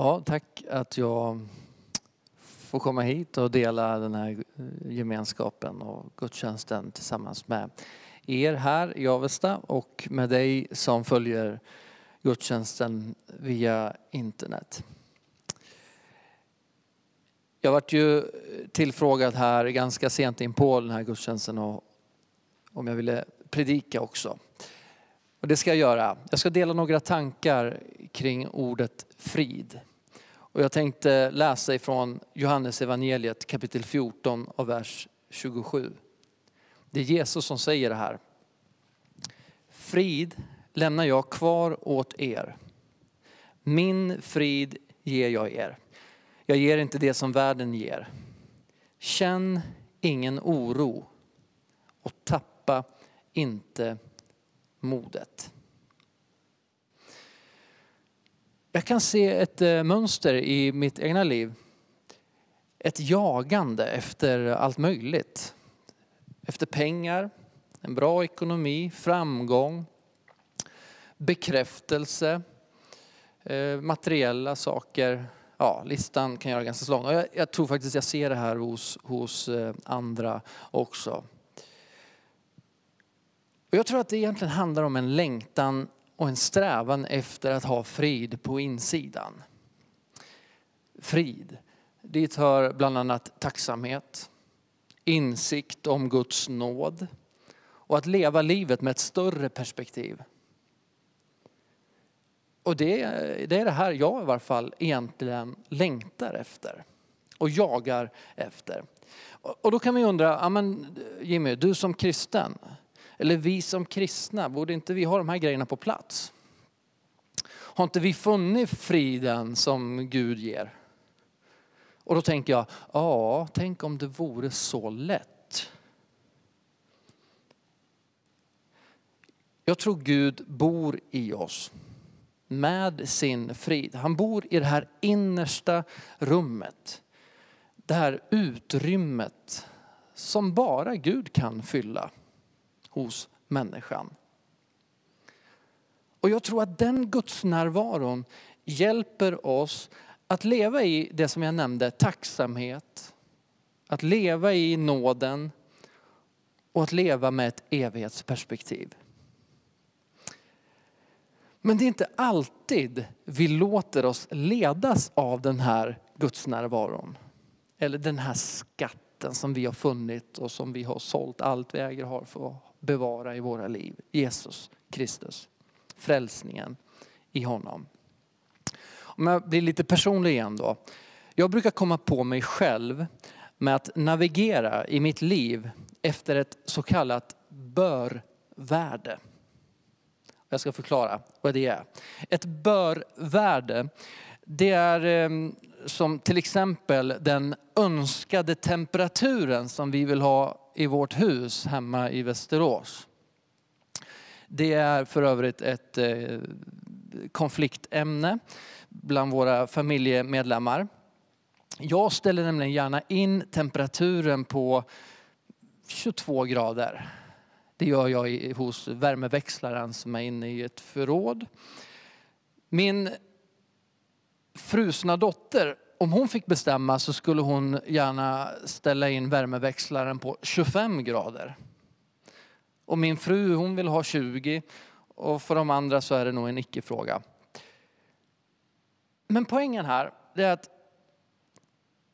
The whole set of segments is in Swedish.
Ja, tack att jag får komma hit och dela den här gemenskapen och gudstjänsten tillsammans med er här i Avesta och med dig som följer gudstjänsten via internet. Jag vart ju tillfrågad här ganska sent in på den här gudstjänsten och om jag ville predika också. Och det ska jag göra. Jag ska dela några tankar kring ordet frid. Och jag tänkte läsa ifrån Johannes evangeliet kapitel 14 och vers 27. Det är Jesus som säger det här. Frid lämnar jag kvar åt er. Min frid ger jag er. Jag ger inte det som världen ger. Känn ingen oro och tappa inte modet. Jag kan se ett eh, mönster i mitt egna liv. Ett jagande efter allt möjligt. Efter pengar, en bra ekonomi, framgång, bekräftelse, eh, materiella saker. Ja, listan kan göra ganska lång. Jag, jag, tror faktiskt jag ser det här hos, hos eh, andra också. Och jag tror att det egentligen handlar om en längtan och en strävan efter att ha frid på insidan. Frid, dit hör bland annat tacksamhet, insikt om Guds nåd och att leva livet med ett större perspektiv. Och det, det är det här jag i varje fall egentligen längtar efter och jagar efter. Och då kan man ju undra, ja men Jimmy, du som kristen, eller vi som kristna, borde inte vi ha de här grejerna på plats? Har inte vi funnit friden som Gud ger? Och då tänker jag, ja, tänk om det vore så lätt. Jag tror Gud bor i oss med sin frid. Han bor i det här innersta rummet. Det här utrymmet som bara Gud kan fylla hos människan. Och jag tror att den gudsnärvaron hjälper oss att leva i det som jag nämnde, tacksamhet, att leva i nåden och att leva med ett evighetsperspektiv. Men det är inte alltid vi låter oss ledas av den här gudsnärvaron. Eller den här skatten som vi har funnit och som vi har sålt allt vi äger har för att bevara i våra liv. Jesus Kristus. Frälsningen i honom. Om jag blir lite personlig igen då. Jag brukar komma på mig själv med att navigera i mitt liv efter ett så kallat bör-värde. Jag ska förklara vad det är. Ett bör-värde, det är ehm, som till exempel den önskade temperaturen som vi vill ha i vårt hus hemma i Västerås. Det är för övrigt ett eh, konfliktämne bland våra familjemedlemmar. Jag ställer nämligen gärna in temperaturen på 22 grader. Det gör jag hos värmeväxlaren som är inne i ett förråd. Min frusna dotter om hon fick bestämma så skulle hon gärna ställa in värmeväxlaren på 25 grader. Och min fru hon vill ha 20 och för de andra så är det nog en icke-fråga. Men poängen här är att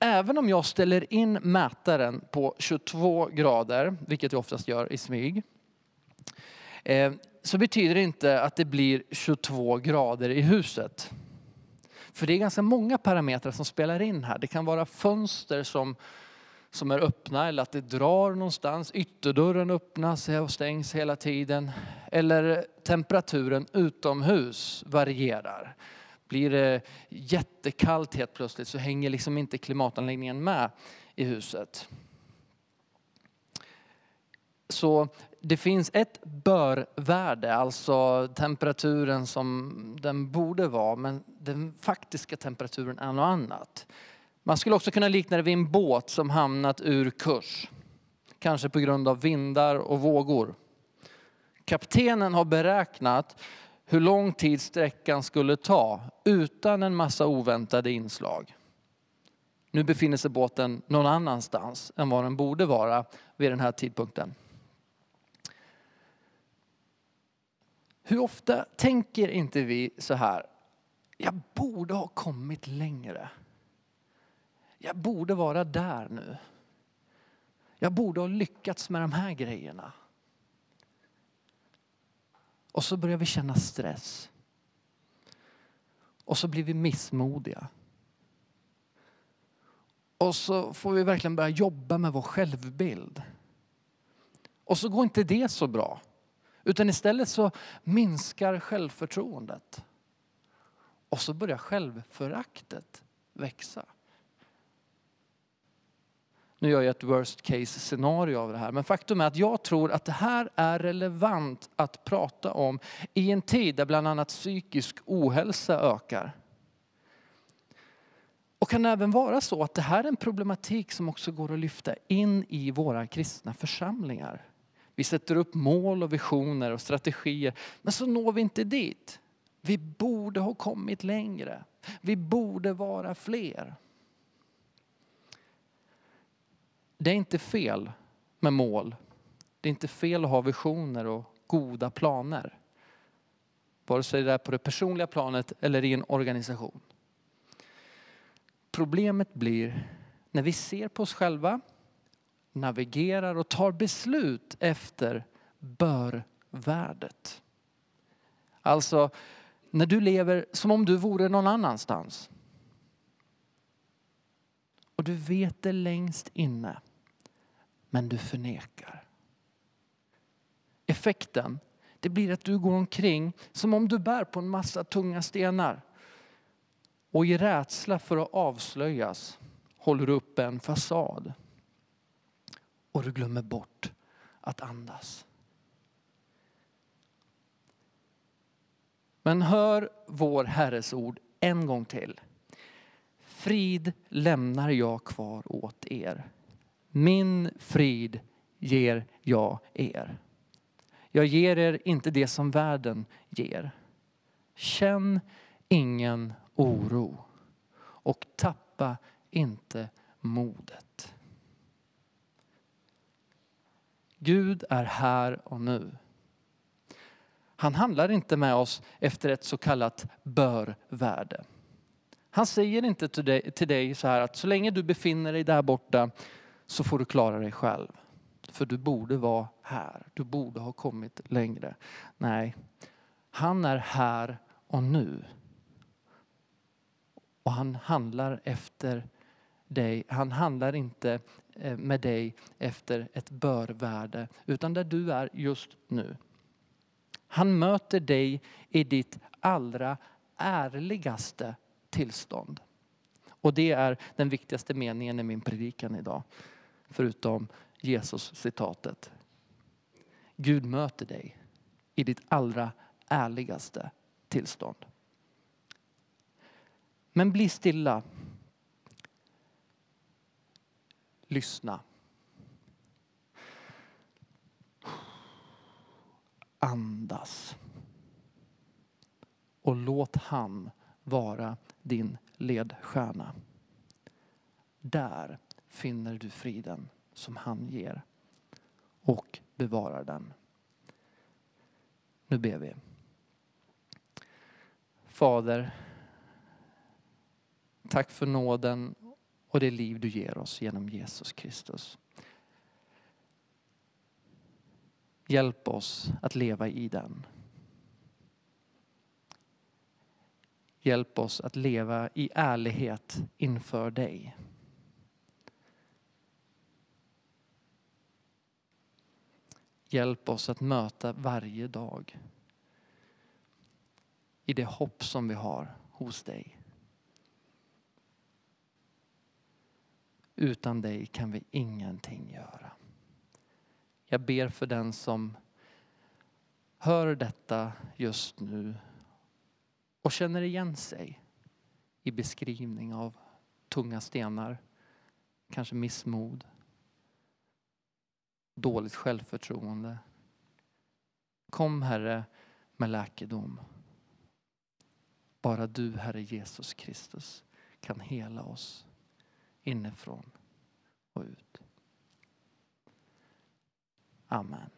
även om jag ställer in mätaren på 22 grader, vilket jag oftast gör i smyg, eh, så betyder det inte att det blir 22 grader i huset. För det är ganska många parametrar som spelar in här. Det kan vara fönster som, som är öppna eller att det drar någonstans. Ytterdörren öppnas och stängs hela tiden. Eller temperaturen utomhus varierar. Blir det jättekallt helt plötsligt så hänger liksom inte klimatanläggningen med i huset. Så det finns ett bör-värde, alltså temperaturen som den borde vara, men den faktiska temperaturen är något annat. Man skulle också kunna likna det vid en båt som hamnat ur kurs. Kanske på grund av vindar och vågor. Kaptenen har beräknat hur lång tid sträckan skulle ta utan en massa oväntade inslag. Nu befinner sig båten någon annanstans än var den borde vara vid den här tidpunkten. Hur ofta tänker inte vi så här, jag borde ha kommit längre. Jag borde vara där nu. Jag borde ha lyckats med de här grejerna. Och så börjar vi känna stress. Och så blir vi missmodiga. Och så får vi verkligen börja jobba med vår självbild. Och så går inte det så bra. Utan istället så minskar självförtroendet. Och så börjar självföraktet växa. Nu gör jag ett worst case scenario av det här. Men faktum är att jag tror att det här är relevant att prata om i en tid där bland annat psykisk ohälsa ökar. Och kan även vara så att det här är en problematik som också går att lyfta in i våra kristna församlingar. Vi sätter upp mål och visioner och strategier, men så når vi inte dit. Vi borde ha kommit längre. Vi borde vara fler. Det är inte fel med mål. Det är inte fel att ha visioner och goda planer. Vare sig det är på det personliga planet eller i en organisation. Problemet blir när vi ser på oss själva, navigerar och tar beslut efter bör-värdet. Alltså när du lever som om du vore någon annanstans. Och du vet det längst inne, men du förnekar. Effekten, det blir att du går omkring som om du bär på en massa tunga stenar. Och i rädsla för att avslöjas håller du upp en fasad. Och du glömmer bort att andas. Men hör vår Herres ord en gång till. Frid lämnar jag kvar åt er. Min frid ger jag er. Jag ger er inte det som världen ger. Känn ingen oro och tappa inte modet. Gud är här och nu. Han handlar inte med oss efter ett så kallat bör-värde. Han säger inte till dig, till dig så här att så länge du befinner dig där borta så får du klara dig själv. För du borde vara här, du borde ha kommit längre. Nej, han är här och nu. Och han handlar efter dig, han handlar inte Eh, med dig efter ett bör-värde, utan där du är just nu. Han möter dig i ditt allra ärligaste tillstånd. Och det är den viktigaste meningen i min predikan idag. Förutom Jesus citatet. Gud möter dig i ditt allra ärligaste tillstånd. Men bli stilla. Lyssna. Andas. Och låt han vara din ledstjärna. Där finner du friden som han ger och bevarar den. Nu ber vi. Fader, tack för nåden och det liv du ger oss genom Jesus Kristus. Hjälp oss att leva i den. Hjälp oss att leva i ärlighet inför dig. Hjälp oss att möta varje dag i det hopp som vi har hos dig. Utan dig kan vi ingenting göra. Jag ber för den som hör detta just nu och känner igen sig i beskrivning av tunga stenar, kanske missmod, dåligt självförtroende. Kom Herre med läkedom Bara du, Herre Jesus Kristus, kan hela oss inifrån och ut. Amen.